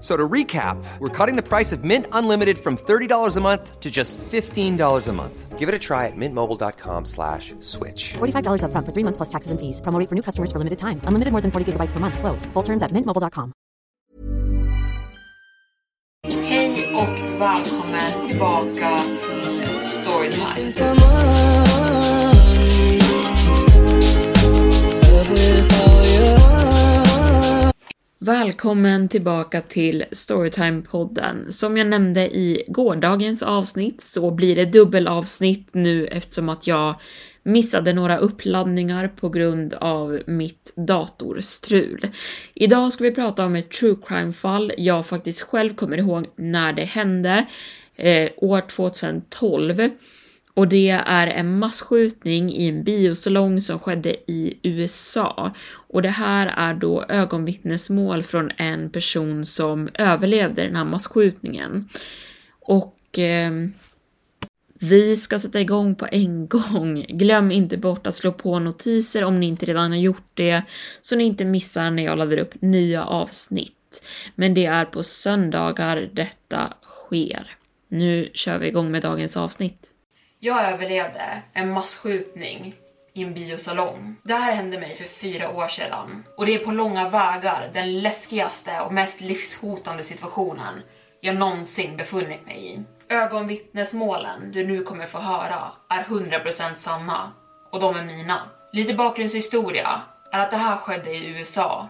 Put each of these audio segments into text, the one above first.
So to recap, we're cutting the price of Mint Unlimited from $30 a month to just $15 a month. Give it a try at mintmobile.com slash switch. $45 upfront for three months plus taxes and fees. Promo for new customers for limited time. Unlimited more than 40 gigabytes per month. Slows. Full terms at mintmobile.com. Hej och välkommen tillbaka till Storytime. Välkommen tillbaka till Storytime-podden. Som jag nämnde i gårdagens avsnitt så blir det dubbelavsnitt nu eftersom att jag missade några uppladdningar på grund av mitt datorstrul. Idag ska vi prata om ett true crime-fall jag faktiskt själv kommer ihåg när det hände, eh, år 2012. Och det är en massskjutning i en biosalong som skedde i USA. Och det här är då ögonvittnesmål från en person som överlevde den här massskjutningen. Och eh, vi ska sätta igång på en gång. Glöm inte bort att slå på notiser om ni inte redan har gjort det, så ni inte missar när jag laddar upp nya avsnitt. Men det är på söndagar detta sker. Nu kör vi igång med dagens avsnitt. Jag överlevde en massskjutning i en biosalong. Det här hände mig för fyra år sedan och det är på långa vägar den läskigaste och mest livshotande situationen jag någonsin befunnit mig i. Ögonvittnesmålen du nu kommer få höra är 100% sanna och de är mina. Lite bakgrundshistoria är att det här skedde i USA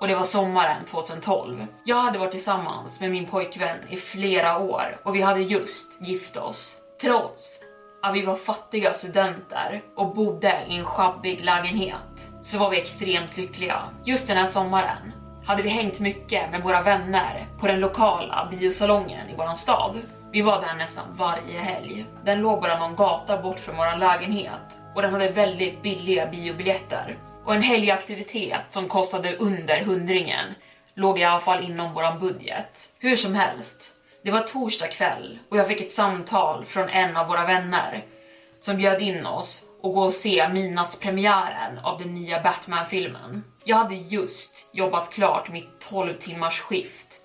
och det var sommaren 2012. Jag hade varit tillsammans med min pojkvän i flera år och vi hade just gift oss. Trots att vi var fattiga studenter och bodde i en sjabbig lägenhet så var vi extremt lyckliga. Just den här sommaren hade vi hängt mycket med våra vänner på den lokala biosalongen i våran stad. Vi var där nästan varje helg. Den låg bara någon gata bort från våran lägenhet och den hade väldigt billiga biobiljetter. Och en helgaktivitet som kostade under hundringen låg i alla fall inom våran budget. Hur som helst, det var torsdag kväll och jag fick ett samtal från en av våra vänner som bjöd in oss och gå och se midnattspremiären av den nya Batman-filmen. Jag hade just jobbat klart mitt 12 timmars skift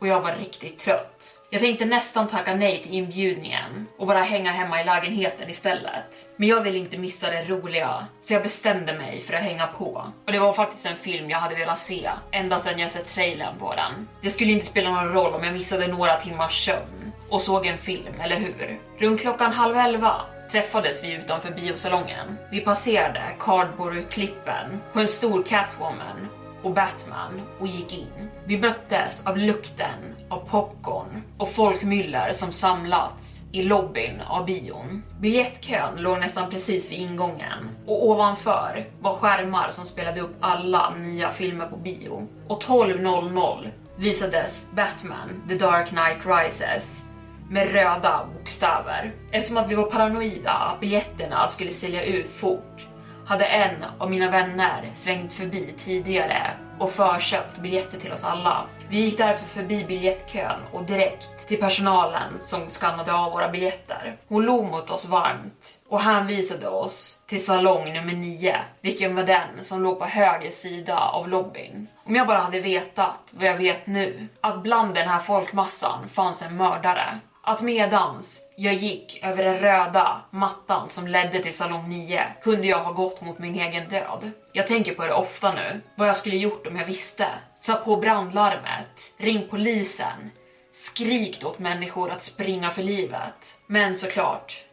och jag var riktigt trött. Jag tänkte nästan tacka nej till inbjudningen och bara hänga hemma i lägenheten istället. Men jag ville inte missa det roliga, så jag bestämde mig för att hänga på. Och det var faktiskt en film jag hade velat se, ända sedan jag sett trailern på den. Det skulle inte spela någon roll om jag missade några timmars sömn och såg en film, eller hur? Runt klockan halv elva träffades vi utanför biosalongen. Vi passerade Cardboard-klippen på en stor Catwoman och Batman och gick in. Vi möttes av lukten av popcorn och folkmyller som samlats i lobbyn av bion. Biljettkön låg nästan precis vid ingången och ovanför var skärmar som spelade upp alla nya filmer på bio. Och 12.00 visades Batman The Dark Knight Rises med röda bokstäver. Eftersom att vi var paranoida att biljetterna skulle sälja ut fort hade en av mina vänner svängt förbi tidigare och förköpt biljetter till oss alla. Vi gick därför förbi biljettkön och direkt till personalen som skannade av våra biljetter. Hon log mot oss varmt och hänvisade oss till salong nummer 9, vilken var den som låg på höger sida av lobbyn. Om jag bara hade vetat vad jag vet nu, att bland den här folkmassan fanns en mördare, att medans jag gick över den röda mattan som ledde till salong 9 kunde jag ha gått mot min egen död. Jag tänker på det ofta nu, vad jag skulle gjort om jag visste. Satt på brandlarmet, ring polisen, skrikt åt människor att springa för livet. Men såklart,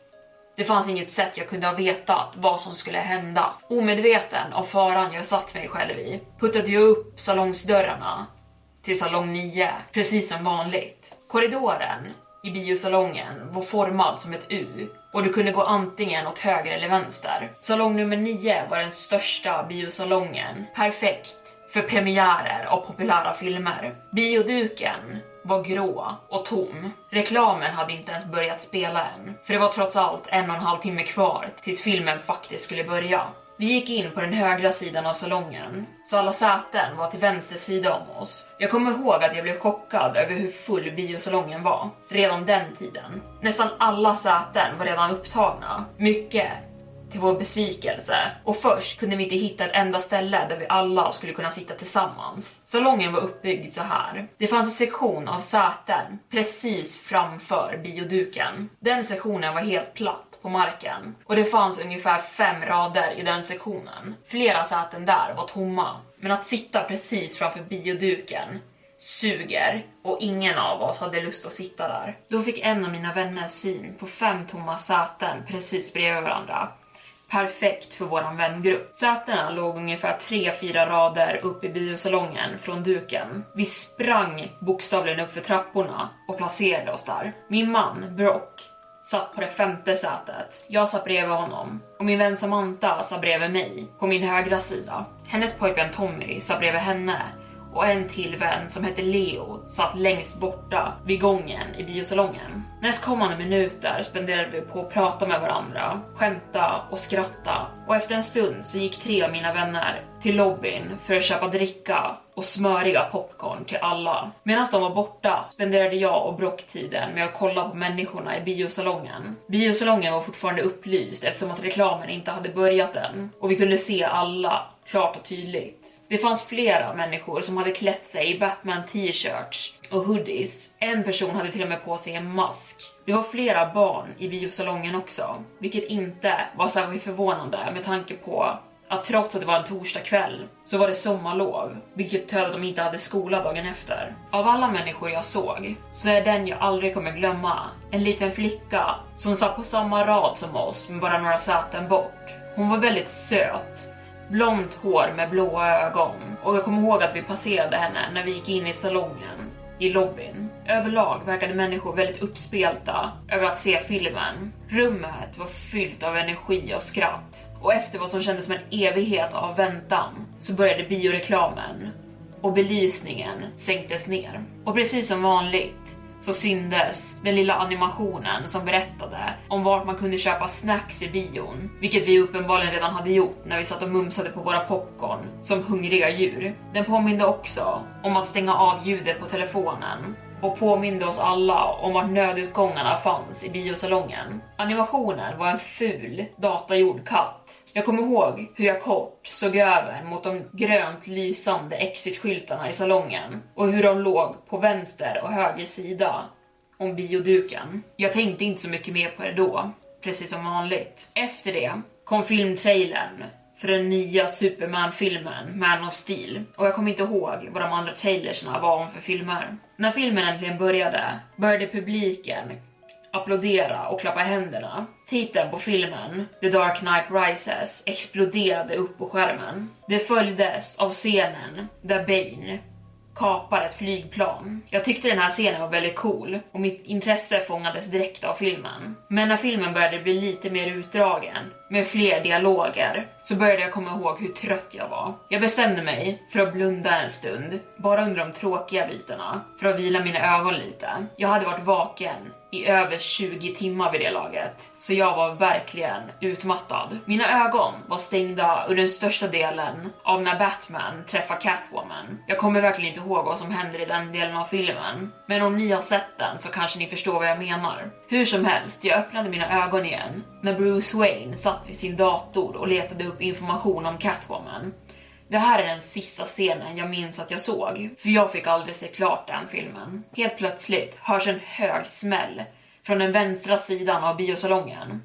det fanns inget sätt jag kunde ha vetat vad som skulle hända. Omedveten av faran jag satt mig själv i puttade jag upp salongsdörrarna till salong 9, precis som vanligt. Korridoren i biosalongen var formad som ett U och du kunde gå antingen åt höger eller vänster. Salong nummer 9 var den största biosalongen, perfekt för premiärer av populära filmer. Bioduken var grå och tom. Reklamen hade inte ens börjat spela än, för det var trots allt en och en halv timme kvar tills filmen faktiskt skulle börja. Vi gick in på den högra sidan av salongen, så alla säten var till vänster sida om oss. Jag kommer ihåg att jag blev chockad över hur full biosalongen var, redan den tiden. Nästan alla säten var redan upptagna. Mycket till vår besvikelse. Och först kunde vi inte hitta ett enda ställe där vi alla skulle kunna sitta tillsammans. Salongen var uppbyggd så här. Det fanns en sektion av säten precis framför bioduken. Den sektionen var helt platt på marken och det fanns ungefär fem rader i den sektionen. Flera säten där var tomma, men att sitta precis framför bioduken suger och ingen av oss hade lust att sitta där. Då fick en av mina vänner syn på fem tomma säten precis bredvid varandra. Perfekt för våran vängrupp. Sätena låg ungefär 3-4 rader upp i biosalongen från duken. Vi sprang bokstavligen upp för trapporna och placerade oss där. Min man, Brock, satt på det femte sätet. Jag satt bredvid honom och min vän Samantha satt bredvid mig på min högra sida. Hennes pojkvän Tommy satt bredvid henne och en till vän som hette Leo satt längst borta vid gången i biosalongen. Nästkommande minuter spenderade vi på att prata med varandra, skämta och skratta och efter en stund så gick tre av mina vänner till lobbyn för att köpa dricka och smöriga popcorn till alla. Medan de var borta spenderade jag och Brock tiden med att kolla på människorna i biosalongen. Biosalongen var fortfarande upplyst eftersom att reklamen inte hade börjat än och vi kunde se alla klart och tydligt. Det fanns flera människor som hade klätt sig i Batman t-shirts och hoodies. En person hade till och med på sig en mask. Det var flera barn i biosalongen också, vilket inte var särskilt förvånande med tanke på att trots att det var en torsdag kväll så var det sommarlov, vilket betydde att de inte hade skola dagen efter. Av alla människor jag såg så är den jag aldrig kommer glömma en liten flicka som satt på samma rad som oss men bara några säten bort. Hon var väldigt söt blont hår med blåa ögon och jag kommer ihåg att vi passerade henne när vi gick in i salongen i lobbyn. Överlag verkade människor väldigt uppspelta över att se filmen. Rummet var fyllt av energi och skratt och efter vad som kändes som en evighet av väntan så började bioreklamen och belysningen sänktes ner. Och precis som vanligt så syndes den lilla animationen som berättade om vart man kunde köpa snacks i bion, vilket vi uppenbarligen redan hade gjort när vi satt och mumsade på våra popcorn som hungriga djur. Den påminde också om att stänga av ljudet på telefonen och påminde oss alla om vart nödutgångarna fanns i biosalongen. Animationen var en ful, datagjord katt. Jag kommer ihåg hur jag kort såg över mot de grönt lysande exitskyltarna i salongen och hur de låg på vänster och höger sida om bioduken. Jag tänkte inte så mycket mer på det då, precis som vanligt. Efter det kom filmtrailern för den nya Superman-filmen Man of Steel och jag kommer inte ihåg vad de andra trailersna var om för filmer. När filmen äntligen började började publiken applådera och klappa händerna. Titeln på filmen, The Dark Knight Rises, exploderade upp på skärmen. Det följdes av scenen där Bane kapar ett flygplan. Jag tyckte den här scenen var väldigt cool och mitt intresse fångades direkt av filmen. Men när filmen började bli lite mer utdragen med fler dialoger så började jag komma ihåg hur trött jag var. Jag bestämde mig för att blunda en stund, bara under de tråkiga bitarna, för att vila mina ögon lite. Jag hade varit vaken i över 20 timmar vid det laget, så jag var verkligen utmattad. Mina ögon var stängda under den största delen av när Batman träffar Catwoman. Jag kommer verkligen inte ihåg vad som händer i den delen av filmen, men om ni har sett den så kanske ni förstår vad jag menar. Hur som helst, jag öppnade mina ögon igen när Bruce Wayne satt vid sin dator och letade upp information om Catwoman. Det här är den sista scenen jag minns att jag såg, för jag fick aldrig se klart den filmen. Helt plötsligt hörs en hög smäll från den vänstra sidan av biosalongen.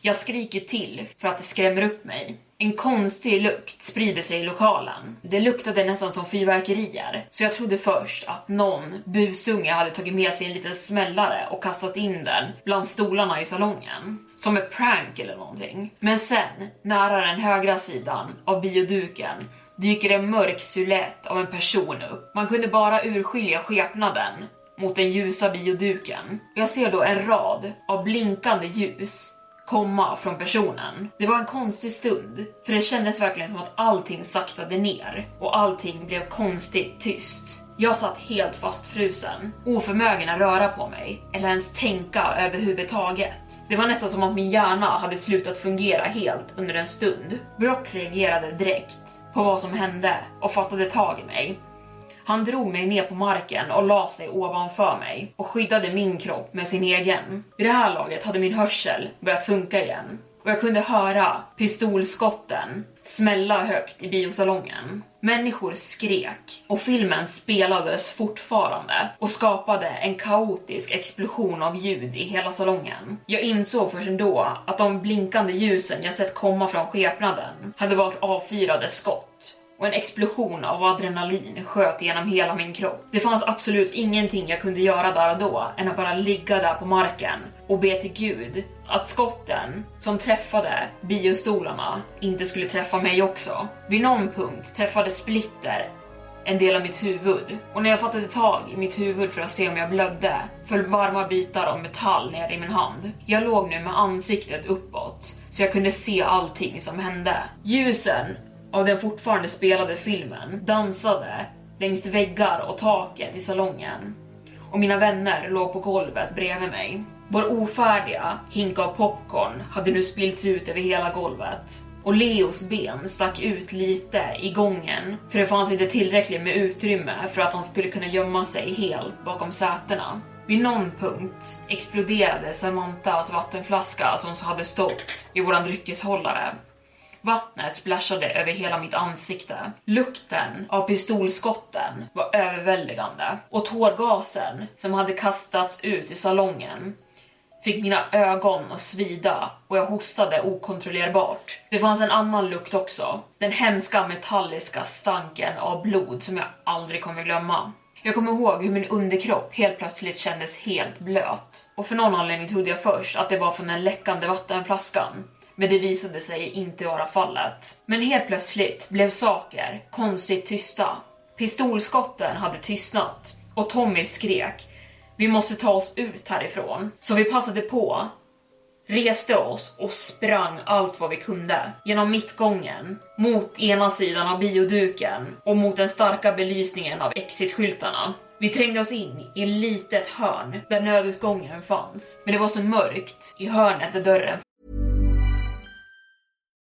Jag skriker till för att det skrämmer upp mig. En konstig lukt sprider sig i lokalen. Det luktade nästan som fyrverkerier, så jag trodde först att någon busunge hade tagit med sig en liten smällare och kastat in den bland stolarna i salongen. Som ett prank eller någonting. Men sen, nära den högra sidan av bioduken, dyker en mörk silhuett av en person upp. Man kunde bara urskilja skepnaden mot den ljusa bioduken. Jag ser då en rad av blinkande ljus komma från personen. Det var en konstig stund, för det kändes verkligen som att allting saktade ner och allting blev konstigt tyst. Jag satt helt fastfrusen, oförmögen att röra på mig eller ens tänka överhuvudtaget. Det var nästan som att min hjärna hade slutat fungera helt under en stund. Brock reagerade direkt på vad som hände och fattade tag i mig. Han drog mig ner på marken och la sig ovanför mig och skyddade min kropp med sin egen. Vid det här laget hade min hörsel börjat funka igen och jag kunde höra pistolskotten smälla högt i biosalongen. Människor skrek och filmen spelades fortfarande och skapade en kaotisk explosion av ljud i hela salongen. Jag insåg först då att de blinkande ljusen jag sett komma från skepnaden hade varit avfyrade skott och en explosion av adrenalin sköt genom hela min kropp. Det fanns absolut ingenting jag kunde göra där och då än att bara ligga där på marken och be till gud att skotten som träffade biostolarna inte skulle träffa mig också. Vid någon punkt träffade splitter en del av mitt huvud och när jag fattade tag i mitt huvud för att se om jag blödde föll varma bitar av metall ner i min hand. Jag låg nu med ansiktet uppåt så jag kunde se allting som hände. Ljusen av den fortfarande spelade filmen dansade längs väggar och taket i salongen och mina vänner låg på golvet bredvid mig. Vår ofärdiga hink av popcorn hade nu spillts ut över hela golvet och Leos ben stack ut lite i gången för det fanns inte tillräckligt med utrymme för att han skulle kunna gömma sig helt bakom sätena. Vid någon punkt exploderade Samantas vattenflaska som hade stått i våran dryckeshållare Vattnet splashade över hela mitt ansikte. Lukten av pistolskotten var överväldigande och tårgasen som hade kastats ut i salongen fick mina ögon att svida och jag hostade okontrollerbart. Det fanns en annan lukt också. Den hemska metalliska stanken av blod som jag aldrig kommer glömma. Jag kommer ihåg hur min underkropp helt plötsligt kändes helt blöt och för någon anledning trodde jag först att det var från den läckande vattenflaskan men det visade sig inte vara fallet. Men helt plötsligt blev saker konstigt tysta. Pistolskotten hade tystnat och Tommy skrek vi måste ta oss ut härifrån. Så vi passade på, reste oss och sprang allt vad vi kunde genom mittgången, mot ena sidan av bioduken och mot den starka belysningen av exitskyltarna. Vi trängde oss in i ett litet hörn där nödutgången fanns, men det var så mörkt i hörnet där dörren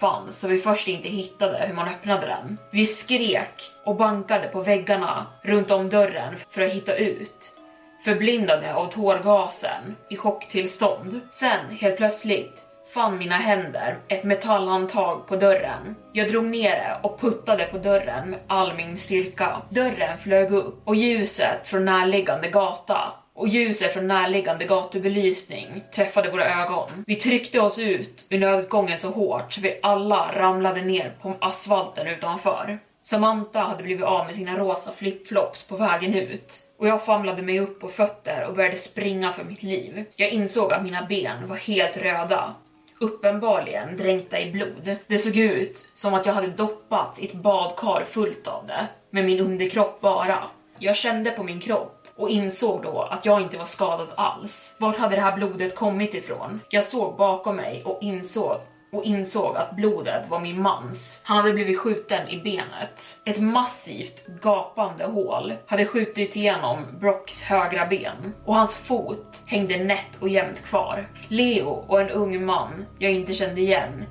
Fanns så vi först inte hittade hur man öppnade den. Vi skrek och bankade på väggarna runt om dörren för att hitta ut. Förblindade av tårgasen, i chocktillstånd. Sen, helt plötsligt, fann mina händer ett metallhandtag på dörren. Jag drog ner det och puttade på dörren med all min styrka. Dörren flög upp och ljuset från närliggande gata och ljuset från närliggande gatubelysning träffade våra ögon. Vi tryckte oss ut ur nödutgången så hårt så vi alla ramlade ner på asfalten utanför. Samantha hade blivit av med sina rosa flipflops på vägen ut och jag famlade mig upp på fötter och började springa för mitt liv. Jag insåg att mina ben var helt röda uppenbarligen dränkta i blod. Det såg ut som att jag hade doppats i ett badkar fullt av det, med min underkropp bara. Jag kände på min kropp och insåg då att jag inte var skadad alls. Vart hade det här blodet kommit ifrån? Jag såg bakom mig och insåg och insåg att blodet var min mans. Han hade blivit skjuten i benet. Ett massivt gapande hål hade skjutits igenom Brocks högra ben och hans fot hängde nätt och jämnt kvar. Leo och en ung man jag inte kände igen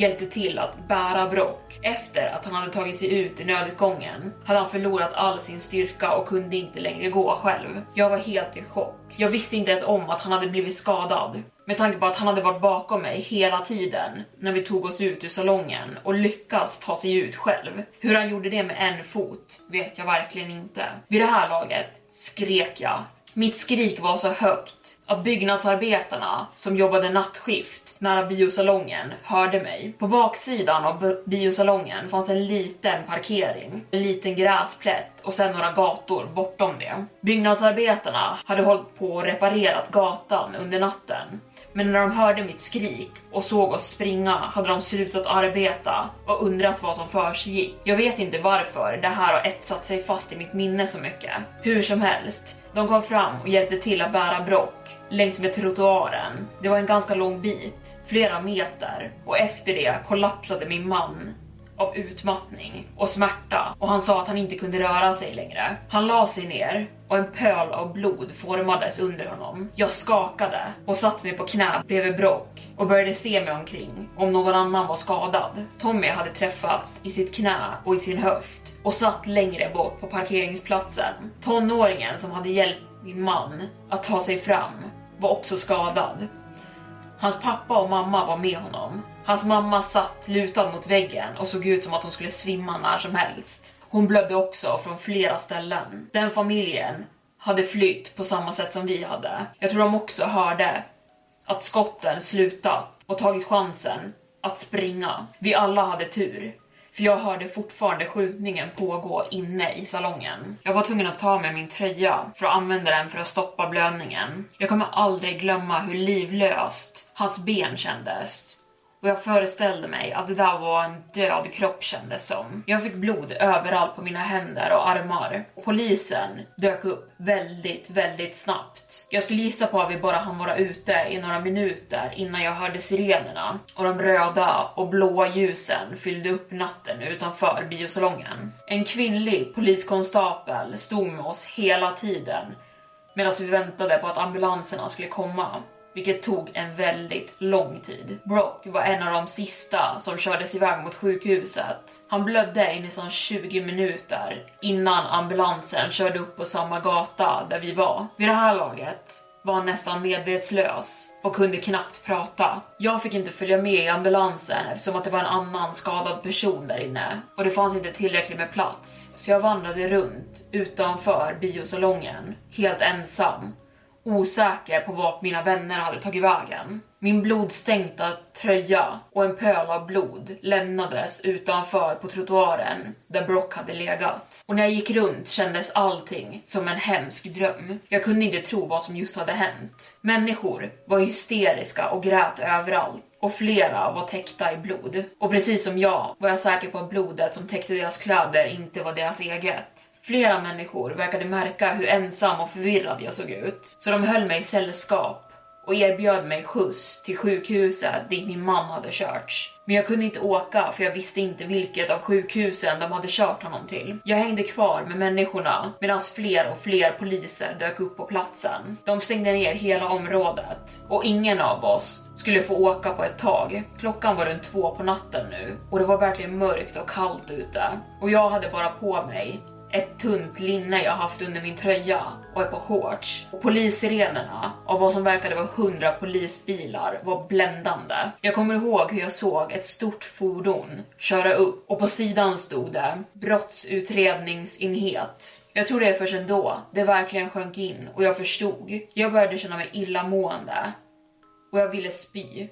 hjälpte till att bära Brock. Efter att han hade tagit sig ut i nödutgången hade han förlorat all sin styrka och kunde inte längre gå själv. Jag var helt i chock. Jag visste inte ens om att han hade blivit skadad. Med tanke på att han hade varit bakom mig hela tiden när vi tog oss ut ur salongen och lyckats ta sig ut själv. Hur han gjorde det med en fot vet jag verkligen inte. Vid det här laget skrek jag. Mitt skrik var så högt att byggnadsarbetarna som jobbade nattskift nära biosalongen hörde mig. På baksidan av biosalongen fanns en liten parkering, en liten gräsplätt och sen några gator bortom det. Byggnadsarbetarna hade hållit på och reparerat gatan under natten men när de hörde mitt skrik och såg oss springa hade de slutat arbeta och undrat vad som försiggick. Jag vet inte varför det här har etsat sig fast i mitt minne så mycket. Hur som helst, de kom fram och hjälpte till att bära Brock längs med trottoaren. Det var en ganska lång bit, flera meter, och efter det kollapsade min man av utmattning och smärta och han sa att han inte kunde röra sig längre. Han la sig ner och en pöl av blod formades under honom. Jag skakade och satte mig på knä bredvid Brock och började se mig omkring om någon annan var skadad. Tommy hade träffats i sitt knä och i sin höft och satt längre bort på parkeringsplatsen. Tonåringen som hade hjälpt min man att ta sig fram var också skadad. Hans pappa och mamma var med honom. Hans mamma satt lutad mot väggen och såg ut som att hon skulle svimma när som helst. Hon blödde också från flera ställen. Den familjen hade flytt på samma sätt som vi hade. Jag tror de också hörde att skotten slutat och tagit chansen att springa. Vi alla hade tur. För jag hörde fortfarande skjutningen pågå inne i salongen. Jag var tvungen att ta med min tröja för att använda den för att stoppa blödningen. Jag kommer aldrig glömma hur livlöst hans ben kändes och jag föreställde mig att det där var en död kropp kändes som. Jag fick blod överallt på mina händer och armar. Och Polisen dök upp väldigt, väldigt snabbt. Jag skulle gissa på att vi bara hann vara ute i några minuter innan jag hörde sirenerna och de röda och blåa ljusen fyllde upp natten utanför biosalongen. En kvinnlig poliskonstapel stod med oss hela tiden medan vi väntade på att ambulanserna skulle komma vilket tog en väldigt lång tid. Brock var en av de sista som kördes iväg mot sjukhuset. Han blödde i nästan 20 minuter innan ambulansen körde upp på samma gata där vi var. Vid det här laget var han nästan medvetslös och kunde knappt prata. Jag fick inte följa med i ambulansen eftersom att det var en annan skadad person där inne och det fanns inte tillräckligt med plats. Så jag vandrade runt utanför biosalongen, helt ensam osäker på vart mina vänner hade tagit vägen. Min blodstänkta tröja och en pöl av blod lämnades utanför på trottoaren där Brock hade legat. Och när jag gick runt kändes allting som en hemsk dröm. Jag kunde inte tro vad som just hade hänt. Människor var hysteriska och grät överallt. och flera var täckta i blod. Och precis som jag var jag säker på att blodet som täckte deras kläder inte var deras eget. Flera människor verkade märka hur ensam och förvirrad jag såg ut, så de höll mig i sällskap och erbjöd mig skjuts till sjukhuset dit min man hade körts. Men jag kunde inte åka för jag visste inte vilket av sjukhusen de hade kört honom till. Jag hängde kvar med människorna medan fler och fler poliser dök upp på platsen. De stängde ner hela området och ingen av oss skulle få åka på ett tag. Klockan var runt två på natten nu och det var verkligen mörkt och kallt ute och jag hade bara på mig ett tunt linne jag haft under min tröja och ett par shorts. Och polissirenerna av vad som verkade vara hundra polisbilar var bländande. Jag kommer ihåg hur jag såg ett stort fordon köra upp och på sidan stod det brottsutredningsenhet. Jag tror det är först då det verkligen sjönk in och jag förstod. Jag började känna mig illamående och jag ville spy.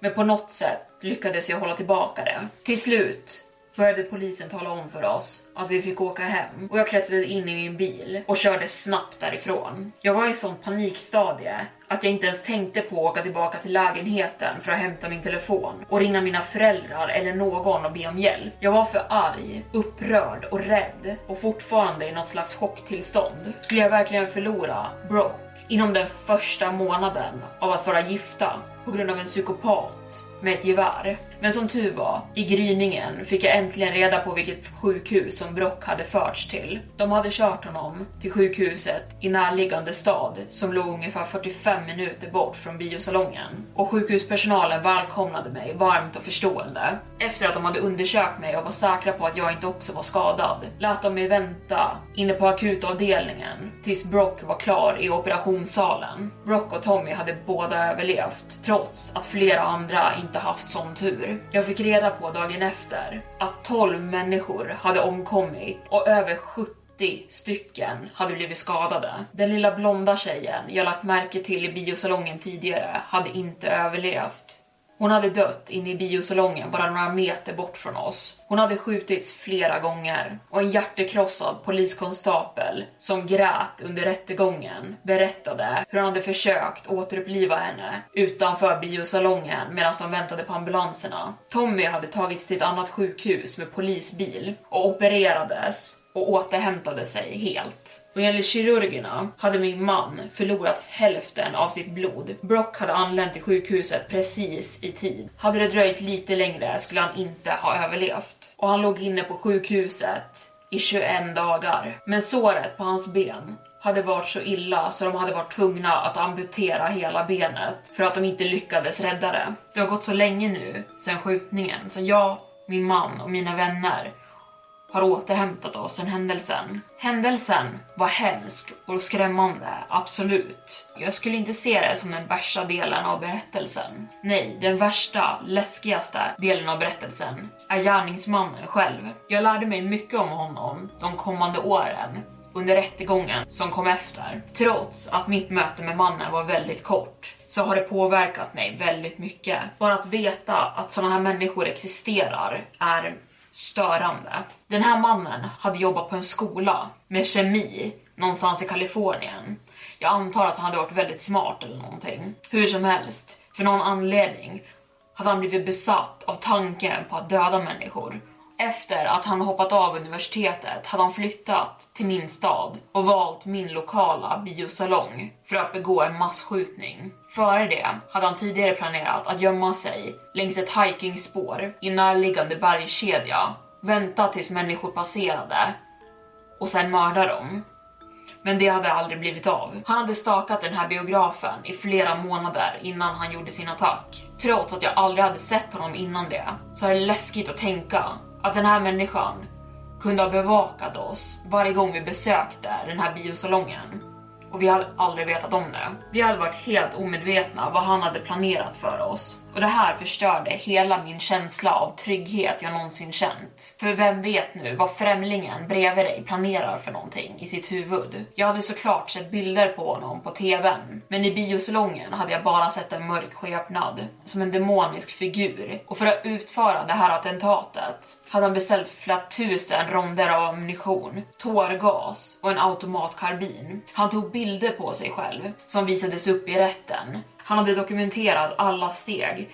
Men på något sätt lyckades jag hålla tillbaka det. Till slut började polisen tala om för oss Alltså, att vi fick åka hem och jag klättrade in i min bil och körde snabbt därifrån. Jag var i sånt panikstadie att jag inte ens tänkte på att åka tillbaka till lägenheten för att hämta min telefon och ringa mina föräldrar eller någon och be om hjälp. Jag var för arg, upprörd och rädd och fortfarande i något slags chocktillstånd. Skulle jag verkligen förlora Brock inom den första månaden av att vara gifta på grund av en psykopat med ett gevär. Men som tur var, i gryningen fick jag äntligen reda på vilket sjukhus som Brock hade förts till. De hade kört honom till sjukhuset i närliggande stad som låg ungefär 45 minuter bort från biosalongen. Och sjukhuspersonalen välkomnade mig varmt och förstående. Efter att de hade undersökt mig och var säkra på att jag inte också var skadad lät de mig vänta inne på akutavdelningen tills Brock var klar i operationssalen. Brock och Tommy hade båda överlevt trots att flera andra inte haft sån tur. Jag fick reda på dagen efter att 12 människor hade omkommit och över 70 stycken hade blivit skadade. Den lilla blonda tjejen jag lagt märke till i biosalongen tidigare hade inte överlevt. Hon hade dött inne i biosalongen bara några meter bort från oss. Hon hade skjutits flera gånger och en hjärtekrossad poliskonstapel som grät under rättegången berättade hur han hade försökt återuppliva henne utanför biosalongen medan de väntade på ambulanserna. Tommy hade tagits till ett annat sjukhus med polisbil och opererades och återhämtade sig helt. Och enligt kirurgerna hade min man förlorat hälften av sitt blod. Brock hade anlänt till sjukhuset precis i tid. Hade det dröjt lite längre skulle han inte ha överlevt. Och han låg inne på sjukhuset i 21 dagar. Men såret på hans ben hade varit så illa så de hade varit tvungna att amputera hela benet för att de inte lyckades rädda det. Det har gått så länge nu sedan skjutningen så jag, min man och mina vänner har återhämtat oss sen händelsen. Händelsen var hemsk och skrämmande, absolut. Jag skulle inte se det som den värsta delen av berättelsen. Nej, den värsta, läskigaste delen av berättelsen är gärningsmannen själv. Jag lärde mig mycket om honom de kommande åren under rättegången som kom efter. Trots att mitt möte med mannen var väldigt kort så har det påverkat mig väldigt mycket. Bara att veta att sådana här människor existerar är störande. Den här mannen hade jobbat på en skola med kemi någonstans i Kalifornien. Jag antar att han hade varit väldigt smart eller någonting. Hur som helst, för någon anledning hade han blivit besatt av tanken på att döda människor. Efter att han hoppat av universitetet hade han flyttat till min stad och valt min lokala biosalong för att begå en massskjutning. Före det hade han tidigare planerat att gömma sig längs ett hikingspår i närliggande bergskedja, vänta tills människor passerade och sen mörda dem. Men det hade aldrig blivit av. Han hade stakat den här biografen i flera månader innan han gjorde sin attack. Trots att jag aldrig hade sett honom innan det så är det läskigt att tänka att den här människan kunde ha bevakat oss varje gång vi besökte den här biosalongen och vi hade aldrig vetat om det. Vi hade varit helt omedvetna vad han hade planerat för oss. Och det här förstörde hela min känsla av trygghet jag någonsin känt. För vem vet nu vad främlingen bredvid dig planerar för någonting i sitt huvud? Jag hade såklart sett bilder på honom på TVn, men i biosalongen hade jag bara sett en mörk skepnad, som en demonisk figur. Och för att utföra det här attentatet hade han beställt flera tusen ronder av ammunition, tårgas och en automatkarbin. Han tog bilder på sig själv som visades upp i rätten han hade dokumenterat alla steg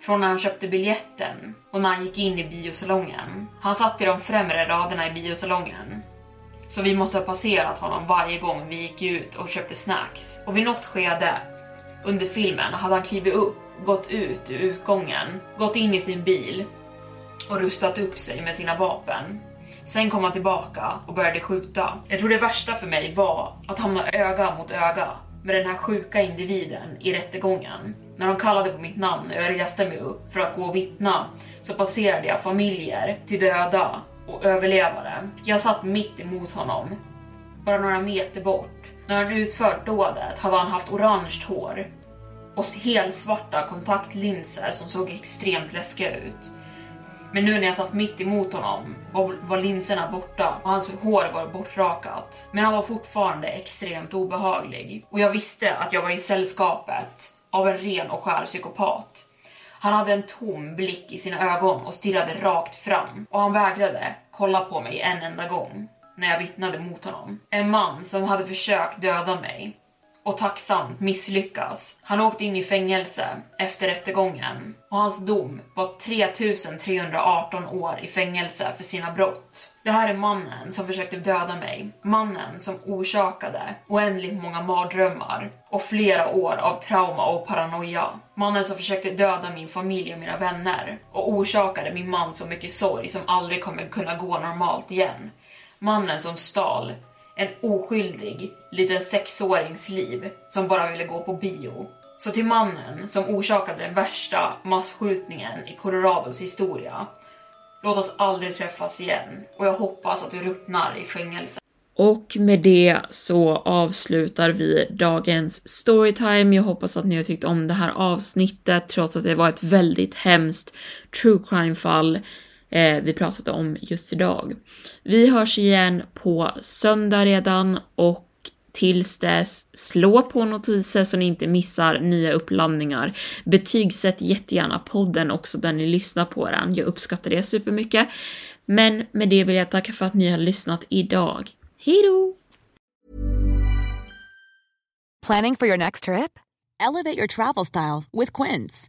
Från när han köpte biljetten och när han gick in i biosalongen. Han satt i de främre raderna i biosalongen. Så vi måste ha passerat honom varje gång vi gick ut och köpte snacks. Och vid något skede under filmen hade han klivit upp, gått ut ur utgången, gått in i sin bil och rustat upp sig med sina vapen. Sen kom han tillbaka och började skjuta. Jag tror det värsta för mig var att hamna öga mot öga med den här sjuka individen i rättegången. När de kallade på mitt namn och jag reste mig upp för att gå och vittna så passerade jag familjer till döda och överlevare. Jag satt mitt emot honom, bara några meter bort. När han utfört dådet hade han haft orange hår och helsvarta kontaktlinser som såg extremt läskiga ut. Men nu när jag satt mitt emot honom var, var linserna borta och hans hår var bortrakat. Men han var fortfarande extremt obehaglig och jag visste att jag var i sällskapet av en ren och skär psykopat. Han hade en tom blick i sina ögon och stirrade rakt fram och han vägrade kolla på mig en enda gång när jag vittnade mot honom. En man som hade försökt döda mig och tacksamt misslyckas. Han åkte in i fängelse efter rättegången och hans dom var 3318 år i fängelse för sina brott. Det här är mannen som försökte döda mig. Mannen som orsakade oändligt många mardrömmar och flera år av trauma och paranoia. Mannen som försökte döda min familj och mina vänner och orsakade min man så mycket sorg som aldrig kommer kunna gå normalt igen. Mannen som stal en oskyldig liten sexårings liv som bara ville gå på bio. Så till mannen som orsakade den värsta massskjutningen i Colorados historia. Låt oss aldrig träffas igen och jag hoppas att du ruttnar i fängelse. Och med det så avslutar vi dagens storytime. Jag hoppas att ni har tyckt om det här avsnittet trots att det var ett väldigt hemskt true crime fall eh, vi pratade om just idag. Vi hörs igen på söndag redan och tills dess, slå på notiser så ni inte missar nya uppladdningar. Betygsätt jättegärna podden också där ni lyssnar på den. Jag uppskattar det supermycket. Men med det vill jag tacka för att ni har lyssnat idag. Hejdå! Planning for your next trip? Elevate your travel style with Quince.